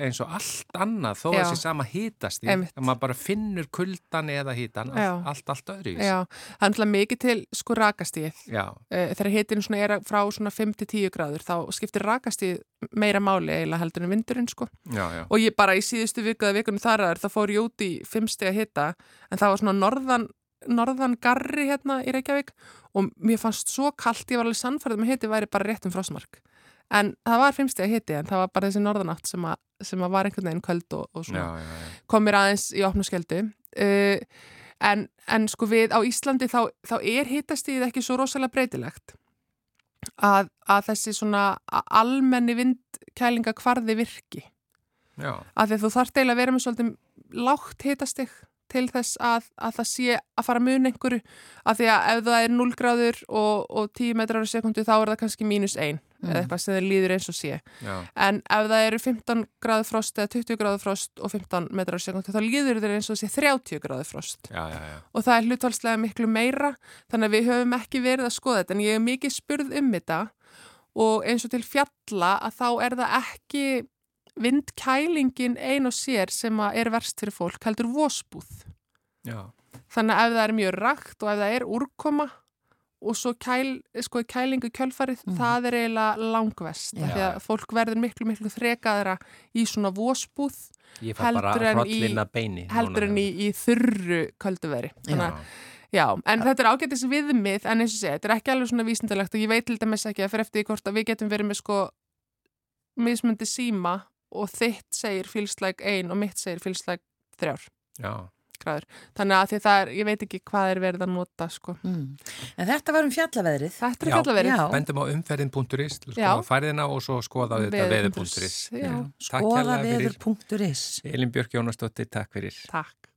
eins og allt annað, þó að þessi sama hítast í, Einmitt. að maður bara finnur kuldan eða hítan, Já. allt, allt, öðru í já, það er náttúrulega mikið til sko rakastíð. Já, Uh, þegar hitin svona er frá svona 5-10 gráður þá skiptir rakastíð meira máli eiginlega heldur en vindurinn sko. já, já, og ég bara í síðustu viku eða vikunum þar þá fór ég út í 5 steg að hita en það var svona norðan norðan garri hérna í Reykjavík og mér fannst svo kallt, ég var alveg sannfærið með hiti væri bara rétt um frostmark en það var 5 steg að hiti en það var bara þessi norðanátt sem að, sem að var einhvern veginn köld og, og já, svona. Já, já. kom mér aðeins í opnu skjeldu uh, en, en sko við á Íslandi þá, þá er hitastíð ekki svo rosalega breytilegt að, að þessi svona almenni vindkælinga kvarði virki. Já. að því að þú þarft eiginlega að vera með svolítið lágt hitastig til þess að, að það sé að fara mun einhverju. Að því að ef það er 0 gráður og, og 10 metrar á sekundu þá er það kannski mínus 1 Mm. eða eitthvað sem þeir líður eins og sé já. en ef það eru 15 gráður frost eða 20 gráður frost og 15 metrar á sekundu þá líður þeir eins og sé 30 gráður frost Já, já, já. og það er hlutvalslega miklu meira þannig að við höfum ekki verið að skoða þetta en ég hef mikið spurð um þetta og eins og til fjalla að þá er það ekki vindkælingin ein og sér sem að er verst fyrir fólk, heldur vósbúð já. þannig að ef það er mjög rakt og ef það er úrkoma og svo kæl, sko, kælingu kjölfarið, Mhm. það er eiginlega langvest því að fólk verður miklu, miklu frekaðra í svona vósbúð Heldur en í- beini. heldur en í, í þurru kölduveri þannig að Já, en þetta er ágættis viðmið en eins og segja, þetta er ekki alveg svona vísindalegt og ég veit til dæmis ekki að fyrir eftir hvort að við getum verið með sko mismundi síma og þitt segir feels like ein og mitt segir feels like þrjár Já. Gráður. Þannig að því það er, ég veit ekki hvað er verið að nota sko. Mm. En þetta var um fjallaveðrið. Þetta er Já. fjallaverið. Já. Bendum á umferðin.is, skoða færðina og svo skoða þetta veður.is. Fyrir. Skoðaveður.is Elin Björk Jónasdóttir, takk fyrir. takk.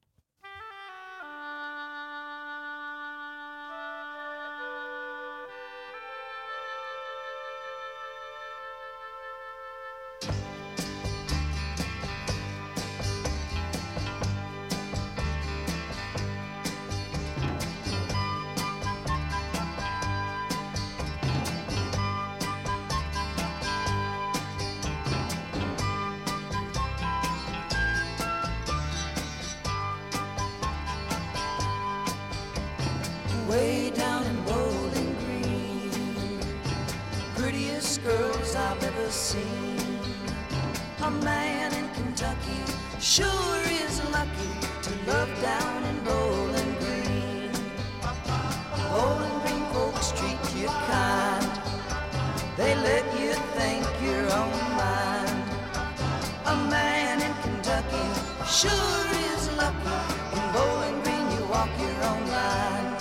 Kentucky sure is lucky. In Bowling Green you walk your own line.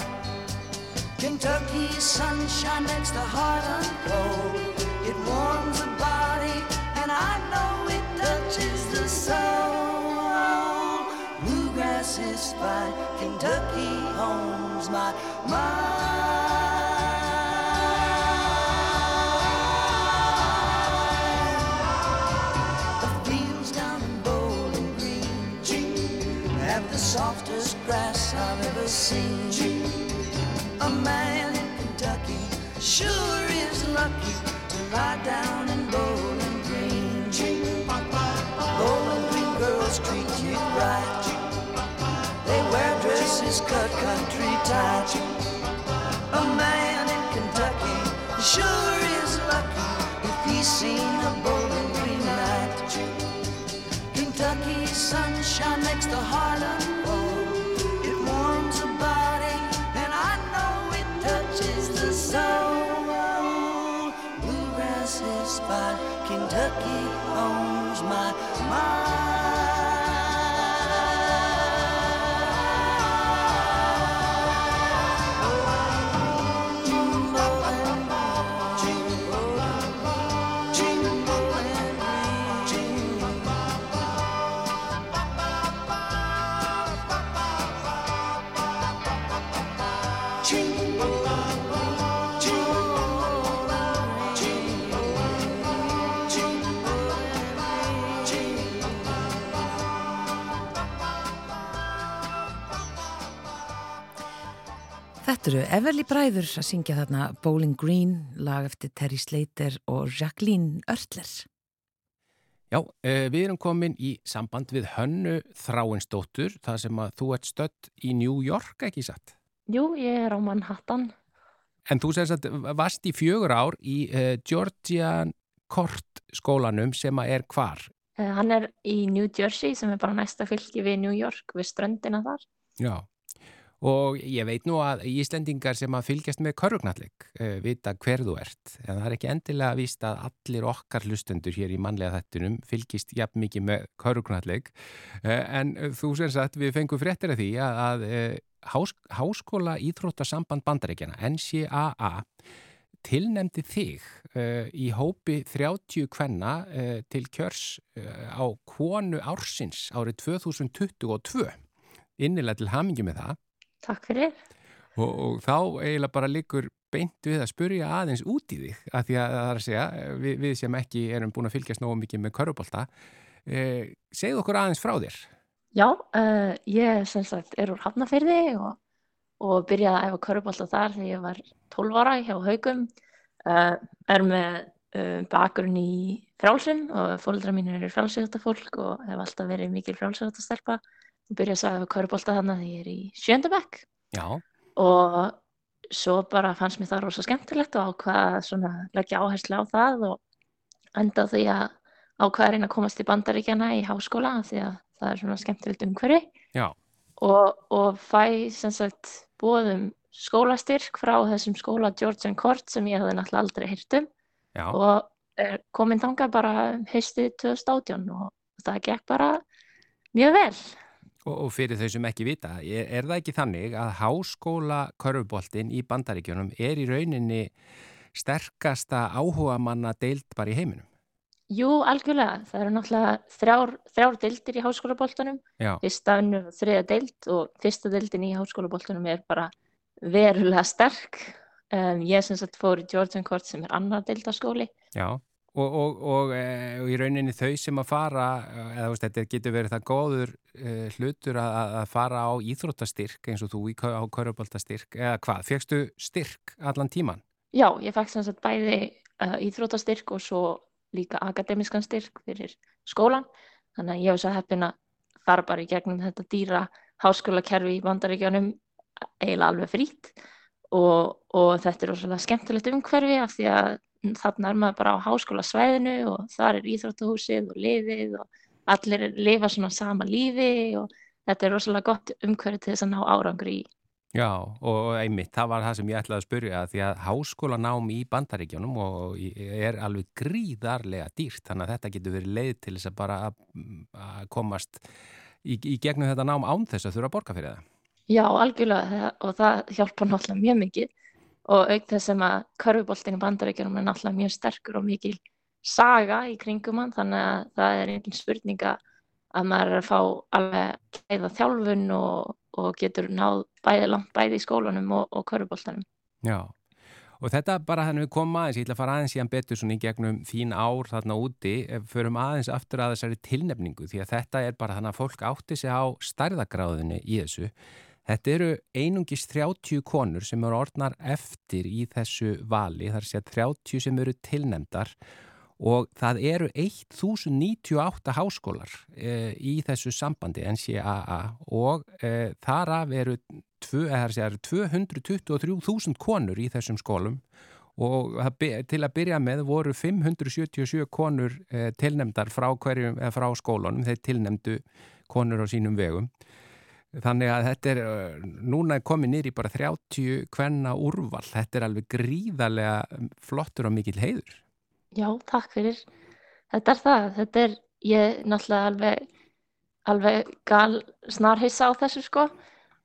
Kentucky sunshine makes the heart unfold. It warms the body, and I know it touches the soul. Bluegrass is fine. Kentucky home's my mind. Seen. A man in Kentucky sure is lucky to lie down in Bowling Green. Bowling Green girls treat you right. They wear dresses cut country tight. A man in Kentucky sure is lucky if he's seen a Bowling Green night. Kentucky sunshine makes the heart Kentucky owns my Þetta eru Everly Bræður að syngja þarna Bowling Green, lag eftir Terry Slater og Jacqueline Örtler. Já, eh, við erum komin í samband við Hönnu Þráinsdóttur, það sem að þú ert stött í New York, ekki satt? Jú, ég er á Manhattan. En þú segist að varst í fjögur ár í uh, Georgian Court skólanum sem að er hvar? Uh, hann er í New Jersey sem er bara næsta fylki við New York, við ströndina þar. Já, og ég veit nú að Íslendingar sem að fylgjast með körfugnalleg uh, vita hver þú ert, en það er ekki endilega víst að allir okkar hlustendur hér í mannlega þettunum fylgist jafn mikið með körfugnalleg, uh, en þú sem sagt við fengum fréttir af því að, að uh, hás, Háskóla Íþróttasamband Bandaríkjana, NCAA, tilnemdi þig í hópi 30 kvenna til kjörs á konu ársins árið 2022. Innilega til hamingi með það. Takk fyrir. Og, og þá eiginlega bara likur beint við að spurja aðeins út í þig, að því að það er að segja, við, við sem ekki erum búin að fylgjast nógu mikið með körubólta, eh, segð okkur aðeins frá þér. Já, uh, ég sem sagt er úr Hafnafyrði og, og byrjaði að æfa körubólta þar þegar ég var 12 ára hjá Haugum. Uh, er með uh, bakgrunn í frálsum og fólkdra mín eru frálsögutafólk og hef alltaf verið mikil frálsögutastelpa. Ég byrjaði að æfa körubólta þannig að ég er í sjöndabekk Já, og svo bara fannst mér það rosa skemmtilegt og ákvaða svona leggja áherslu á það og enda því að ákvaða að reyna að komast í bandaríkjana í háskóla því að það er svona skemmtilegt umhverfi. Og, og fæ sem sagt bóðum skólastyrk frá þessum skóla George and Court sem ég hafði náttúrulega aldrei hýrt um. Já, og er komin þangað bara haustið 2018 og það gekk bara mjög vel. Og, fyrir þau sem ekki vita, er, það ekki þannig að háskóla körfuboltinn í bandaríkjunum er í rauninni sterkasta áhuga manna deild bara í heiminum? Jú, algjörlega. Það eru náttúrulega þrjár, þrjár deildir í háskólaboltanum, Já, fyrsta, önnur og þriða deild og fyrsta deildin í háskólaboltanum er bara verulega sterk. Um, ég sem sagt fór í Georgian Court sem er annar deildaskóli. já. Og, og, og, e, og í rauninni þau sem að fara, eh, eða veist, þetta getur verið það góður e, hlutur að, að- að fara á íþróttastyrk eins og þú á körfuboltastyrk, eða hvað, fegstu styrk allan tíman? Já, ég fekk sem sagt bæði uh, íþróttastyrk og svo líka akademiskan styrk fyrir skólan. Þannig að ég hef svo heppin að fara bara í gegnum þetta dýra háskólakerfi í bandaríkjanum eiginlega alveg frýtt og, þetta er rosalega skemmtilegt umhverfi af því að þarna er maður bara á háskólasvæðinu og þar er íþróttahúsið og liðið og allir lifa svona sama lífi og þetta er rosalega gott umhverfi til þess að ná árangri í. Já, og einmitt, það var það sem ég ætlaði að spyrja því að háskólanám í í- er alveg gríðarlega dýrt, þannig að þetta getur verið leið til þess að bara að, komast í, í gegnum þetta nám án þess að þurfa að borga fyrir það. Já, algjörlega og það hjálpar náttúrulega mjög mikið og auk þess að körfuboltinn í bandaríkjunum er náttúrulega mjög sterkur og mikil saga í kringum hann þannig að það er engin spurninga að maður er að fá alveg gæða þjálfun og, og getur náð bæði langt bæði í skólanum og, og körfuboltanum. Já, og þetta bara þannig við komum aðeins, ég ætla að fara aðeins síðan betur svona í gegnum þín ár þarna úti, förum aðeins aftur að þessari tilnefningu því að þetta er bara þannig að fólk átti sig á stærðagráðinni í þessu. Þetta eru einungis 30 konur sem eru orðnar eftir í þessu vali, þar sé að 30 sem eru tilnefndar og það eru 1098 háskólar e, í þessu sambandi NCAA og e, þar af eru, eru 223.000 konur í þessum skólum og til að byrja með voru 577 konur e, tilnefndar frá, hverjum, frá skólunum, þeir tilnefndu konur á sínum vegum. Þannig að þetta er, eh, núna er komið nýri bara 30 kvenna úrval, þetta er alveg gríðarlega flottur og mikill heiður. Já, takk fyrir. Þetta er það. Þetta er, ég náttúrulega alveg, alveg gal snarhissa á þessu sko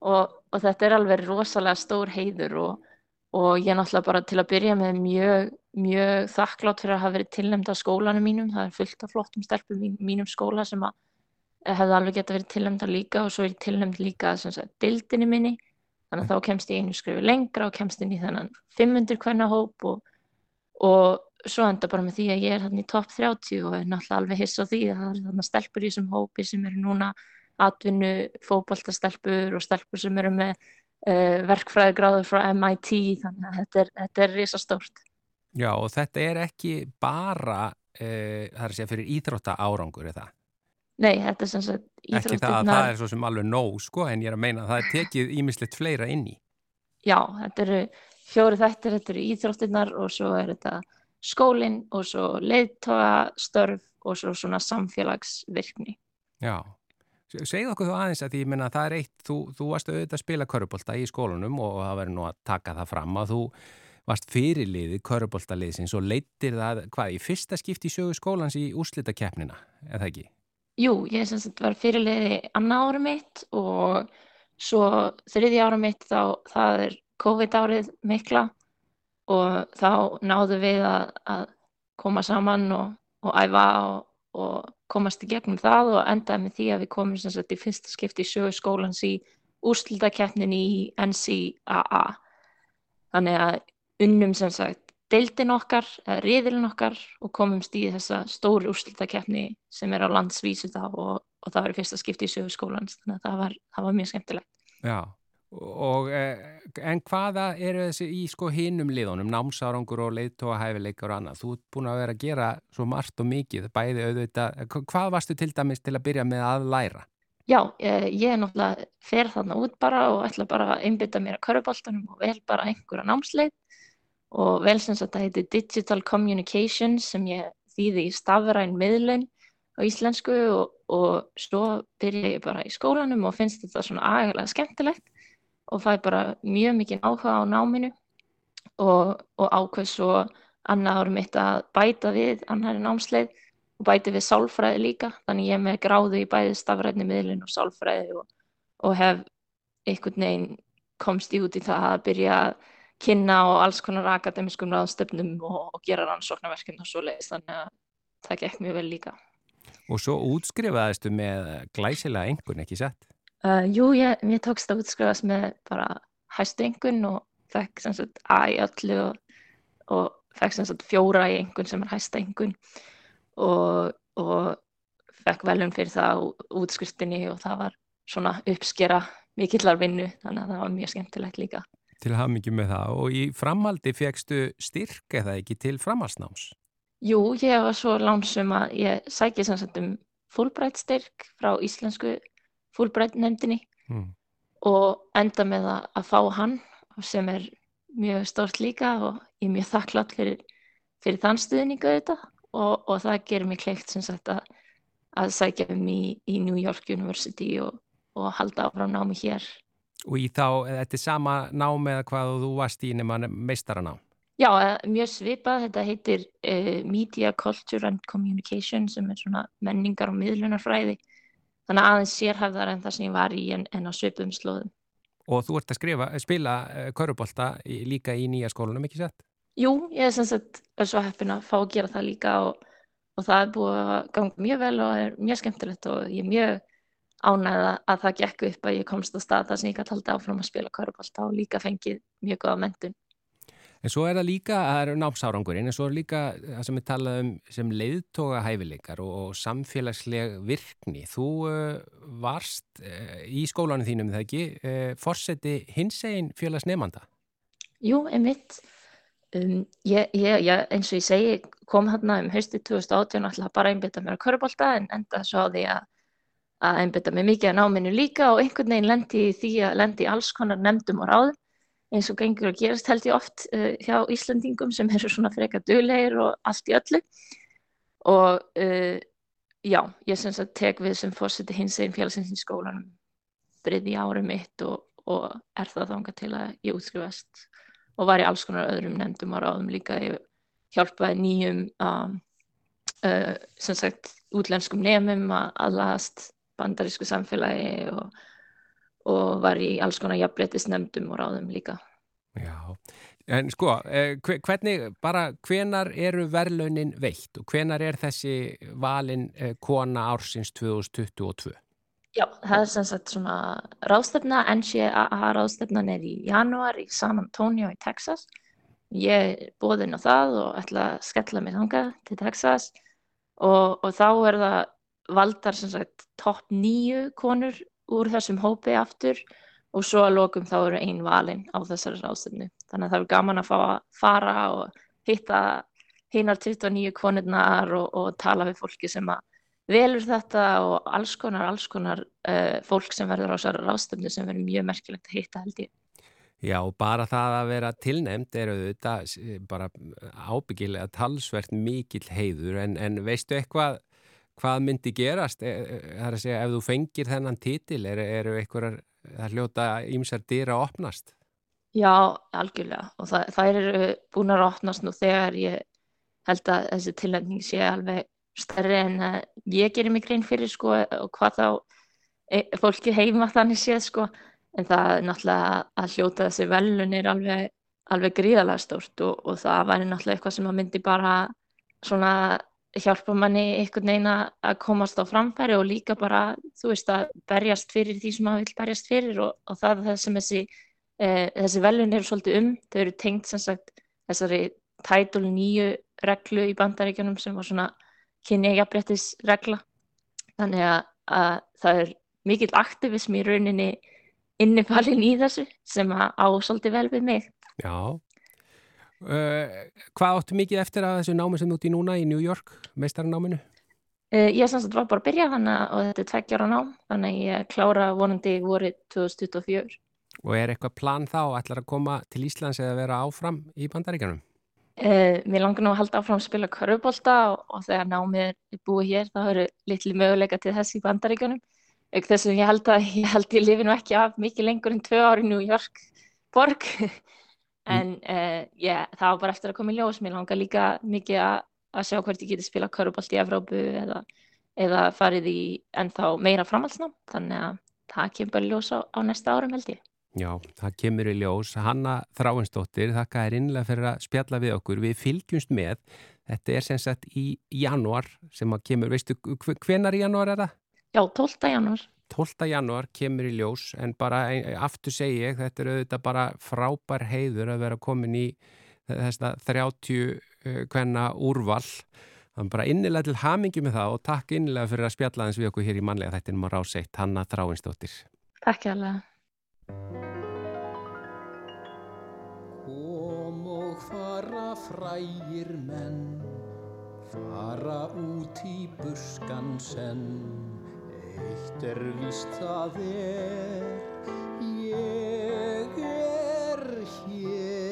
og, og þetta er alveg rosalega stór heiður og, og ég náttúrulega bara til að byrja með mjög, mjög þakklátt fyrir að hafa verið tilnæmd á skólanum mínum. Það er fullt af flottum stelpum mínum skóla sem að hefði alveg geta verið tilnæmd líka og svo er ég tilnæmd líka sagt dildinni minni. Þannig að þá kemst ég einu skrifu lengra og kemst inn í þennan 500 kvenna hóp og, og svo enda bara með því að ég er hann í topp 30 og er náttúrulega alveg hiss á því að það er þarna stelpur í þessum hópi sem eru núna atvinnu fótboltastelpur og stelpur sem eru með uh, verkfræðigráður frá MIT þannig að þetta er, þetta er risastórt. Já og þetta er ekki bara, e, það er að segja fyrir íþrótta árangur eða. Nei, þetta er sem sagt Ekki það að það íþróttirnar, er svo sem alveg nóg sko en ég er að meina að það er tekið ímislegt fleira inn í. já, þetta eru fjóri þættir, þetta eru íþróttirnar og svo er þetta skólinn og svo leiðtoga störf og svo svona samfélagsvirkni. Já. Segð okkur þú aðeins að því ég meina að það er eitt, þú, þú varst auðvitað að spila körubólta í skólunum og það verður nú að taka það fram að þú varst fyrirliði körubóltaliðsins og leittir það, hvað, í fyrsta skipti í sögu skólans í úrslitakeppnina, eða ekki? Jú, ég sem sagt var fyrirliði annað ára mitt og svo þriði ára mitt þá það er COVID árið mikla og þá náðum við að, að koma saman og, og æfa og, og komast í gegnum það og endaði með því að við komum sem sagt í fyrsta skipti í sögu skólans í úrslitakeppnin í NCAA. Þannig að unnum sem sagt deildin okkar, riðilin okkar og komumst í þessa stóru úrslitakeppni sem er á landsvísu þá og, og það var í fyrsta skipti í sögu skólans þannig að það var, það var mjög skemmtilegt. Já, og eh, en hvaða eru þessi í sko hinum liðunum, námsárangur og leiðtóa hæfileikar og annað? Þú ert búin að vera að gera svo margt og mikið, bæði auðvitað, hvað varstu til dæmis til að byrja með að læra? Já, ég, ég er náttúrulega fer þarna út bara og ætla bara að einbytta mér að köruboltanum og vel bara einhverja námsleið og vel sem sagt það heitir Digital Communications sem ég þýði í stafræn miðlun á íslensku og, og svo byrja ég bara í skólanum og finnst þetta svona agalega skemmtilegt og fæ bara mjög mikið áhuga á náminu og, og ákveð svo annað árum mitt að bæta við annari námsleið og bæti við sálfræði líka. Þannig ég er með gráðu í bæði stafræðni miðlun og sálfræði og, og hef einhvern veginn komst ég út í það að byrja að kynna á alls konar akademiskum ráðstöfnum og, og gera rannsóknarverkinn og svo leiðist þannig að það gekk mjög vel líka. Og svo útskrifaðistu með glæsilega engun, ekki sett? Uh, jú, ég, mér tókst að útskrifast með bara hæstu engun og fekk sem sagt A í öllu og, og fekk sem sagt fjóra í engun sem er hæsta engun og, og fekk velum fyrir það útskriftinni og það var svona uppskera mikillar vinnu þannig að það var mjög skemmtilegt líka. Til haf mikið með það og í framaldi fegstu styrk eða ekki til framhalsnáms? Jú, ég var svo lánsum að ég sækja sannsagt um fullbrætt styrk frá íslensku fullbrætt nefndinni hmm. og enda með að, fá hann sem er mjög stort líka og ég er mjög þakklátt fyrir, fyrir þann stuðningu þetta og, og það gerir mig kleikt sagt að, að sækja um í, í New York University og og halda áfram námi hér. Og í þá, þetta er sama námi eða hvað þú varst í nema meistaranám? Já, eh, mjög svipað. Þetta heitir uh, Media, Culture and Communication sem er svona menningar og miðlunarfræði. Þannig aðeins sérhæfðar en það sem ég var í en, en á svipum slóðum. Og þú ert að skrifa, spila uh, körubólta líka í nýja skólunum, ekki sett? Jú, ég er sem sagt svo heppin að fá að gera það líka og, og það er búið að ganga mjög vel og er mjög skemmtilegt og ég er mjög ánæða að það gekk upp að ég komst á stað þar sem ég gæti haldið áfram að spila körpálta og líka fengið mjög góða mentun. En svo er það líka, það eru námsárangurinn, en svo er líka það sem við talaðum sem leiðtoga hæfileikar og, og samfélagsleg virkni. Þú uh, varst uh, í skólanum þínum þegar ekki, uh, fórseti hins einn félagsnefnda? Jú, einmitt. Um, ég, ég, ég, eins og ég segi, kom hérna um haustu 2018 og ætlaði bara einbita mér að körpálta en enda svo á því að að einbita mig mikið að náminu líka og einhvern veginn lendi því að lendi alls konar nefndum og ráðum eins og gengur að gerast held ég oft uh, hjá Íslandingum sem eru svona freka döglegir og allt í öllu. Og uh, já, ég syns að tek við sem fórseti hins einn félagsins í skólanum briði árið mitt og, og er það þánga til að ég útskrifast og var í alls konar öðrum nefndum og ráðum líka. Ég hjálpaði nýjum um, uh, sem sagt útlenskum nefnum að aðlast bandarísku samfélagi og, og var í alls konar jafnbrettisnefndum og ráðum líka. Já, en sko, eh, hvernig, bara hvenar eru verðlaunin veitt og hvenar er þessi valin eh, kona ársins 2022? Já, það er sem sagt svona ráðstefna, NCAA ráðstefnan er í janúar í San Antonio í Texas. Ég er bóðinn á það og ætla að skella mig þangað til Texas og, og þá er það valdar sagt topp nýju konur úr þessum hópi aftur og svo að lokum þá eru einn valinn á þessari ráðstöfnu. Þannig að það er gaman að fá að fara og hitta hinnar 29 konurnar og, og tala við fólki sem að velur þetta og alls konar, alls konar uh, fólk sem verður á þessari ráðstöfnu sem verður mjög merkilegt að hitta held ég. Já, bara það að vera tilnæmt er auðvitað bara ábyggilega talsvert mikill heiður en, en veistu eitthvað hvað myndi gerast? E, e, það er að segja ef þú fengir þennan títil eru er einhverjar það hljóta ímsar dýra að opnast? Já, algjörlega. Og það, það eru búin að opnast nú þegar ég held að þessi tilnæmning sé alveg stærri en ég gerir mig grein fyrir sko og hvað þá e, fólki heima þannig séð sko. En það er náttúrulega að hljóta þessi velun er alveg, alveg gríðalega stórt og, og það væri náttúrulega eitthvað sem að myndi bara svona hjálpa manni einhvern veginn að komast á framfæri og líka bara, þú veist, að berjast fyrir því sem maður vil berjast fyrir og, og það er það sem þessi, eh, þessi velun eru svolítið um, þau eru tengt sem sagt þessari tætul nýju reglu í bandaríkjunum sem var svona kynjajabréttis regla þannig að, að það er mikill aktivism í rauninni innifalinn í þessu sem á svolítið vel við mig. Já, Uh, hvað áttu mikið eftir að þessu námi sem þú ert í núna í New York, meistarnáminu? Uh, ég sem sagt var bara að byrja þannig og þetta er tveggjára nám, þannig að ég klára vonandi vorið 2024. Og er eitthvað plan þá, ætlar að koma til Íslands eða vera áfram í bandaríkanum? Uh, mér langar nú að halda áfram að spila körfubólta og, og þegar námið er búið hér þá eru litli möguleika til þess í bandaríkjunum. Auk þessum ég held að ég held ég lifi nú ekki af mikið lengur en tvö ári í New York borg. En uh, yeah, það var bara eftir að koma í ljós. Mér langar líka mikið að, sjá hvert ég geti spila körfubólt í Evrópu eða, eða farið í ennþá meira framhaldsnám. Þannig að það kemur bara ljós á, á næsta árum held ég. Já, það kemur í ljós. Hanna Þráinsdóttir, þakka er innlega fyrir að spjalla við okkur. Við fylgjumst með. Þetta er sem sagt í januar sem að kemur, veistu, hvenar í januar er það? Já, 12. januar. 12. januar kemur í ljós en bara aftur segi ég, þetta er auðvitað bara frábær heiður að vera komin í þess að 30 hvenna úrval. Það er bara innilega til hamingi með það og takk innilega fyrir að spjalla þess við okkur hér í manlega þættinum á ráseitt. Hanna Þráinsdóttir. Takk ég alveg. Kom og fara frægir menn, fara út í buskan senn, eitt er víst það er, ég er hér.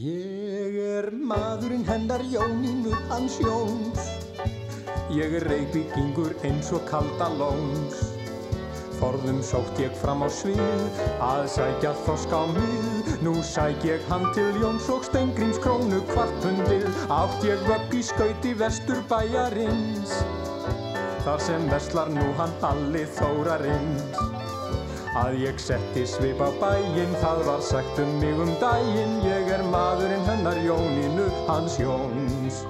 Ég er maðurinn hennar Jónínu hans Jóns, ég er reykvíkingur eins og kalda lóns. Forðum sótt ég fram á svið, að sækja þosk á mið. Nú sæk ég hann til Jóns og Stengrims krónu kvartpundið. Átt ég vögg í skauti vestur bæjarins, þar sem veslar nú hann allir þórarins. Að ég setti svip á bæinn, það var sagt um mig um dæginn. Ég er maðurinn hennar Jónínu, hans Jóns.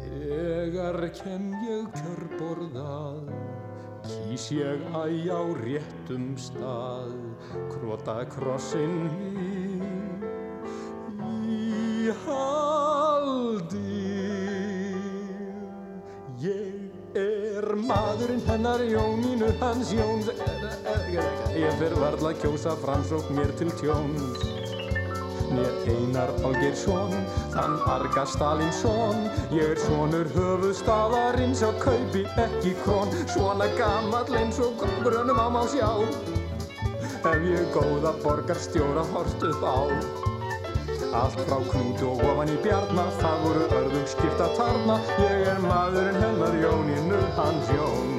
Þegar kem ég kjörborðað, Kýs ég æg á réttum stað, krota krossinn mig í haldi. Er maðurinn hennar Jónínu hans Jóns, ég fer varla að kjósa framsók mér til tjóns. Mér Einar Olgeirsson, þann arga Stalinsson. Ég er svonur höfuðstaðarins og kaupi ekki krón. Svona gammal eins og grönum á má sjá. Ef ég góða borgarstjóra hort upp á Allt frá knútu og ofan í bjarnar Það voru örðug skipta tarna Ég er maðurinn hennar Jónínu hans Jóns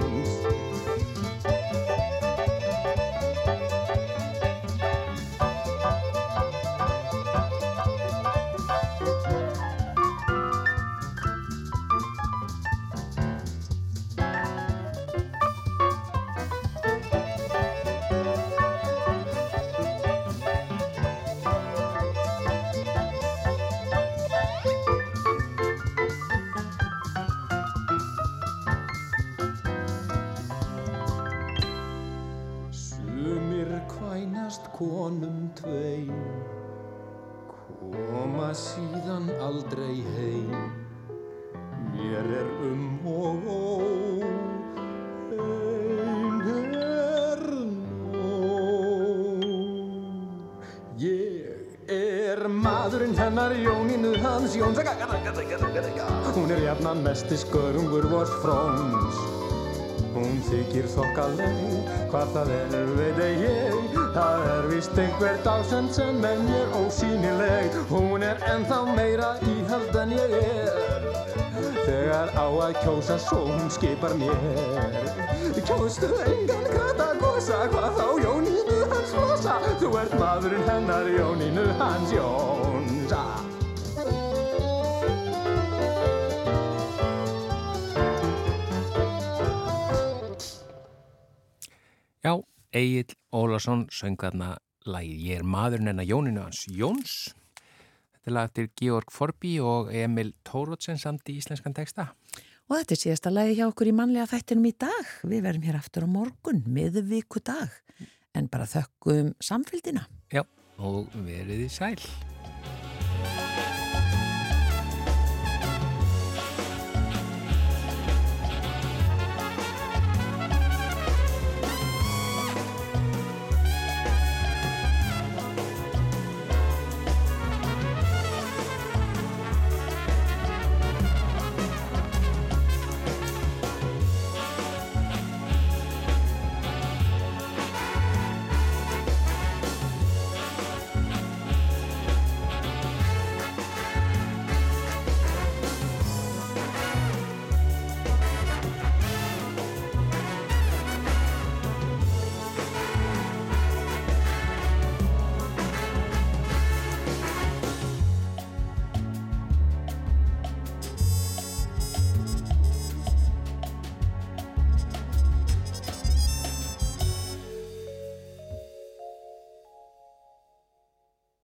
skörungur vors fróns Hún þykir þokkaleg, hvað það er veit ég. Það er vist einhver dásend sem er mér ósýnileg. Hún er ennþá meira íhald en ég er. Þegar á að kjósa svo hún skipar mér. Kjóstu engan katagosa, hvað þá Jónínu hans flosa Þú ert maðurinn hennar Jónínu hans Jónsa Egil Ólason söng þarna lagið Ég er maðurinn en að Jóninu hans Jóns. Þetta er lagt til Georg Forby og Emil Tórótsen samt í íslenskan texta. Og þetta er síðasta lagi hjá okkur í manlega þættinum í dag. Við verum hér aftur á morgun, miðvíku dag, en bara þökkum samfélgina. Já, og veriði sæl.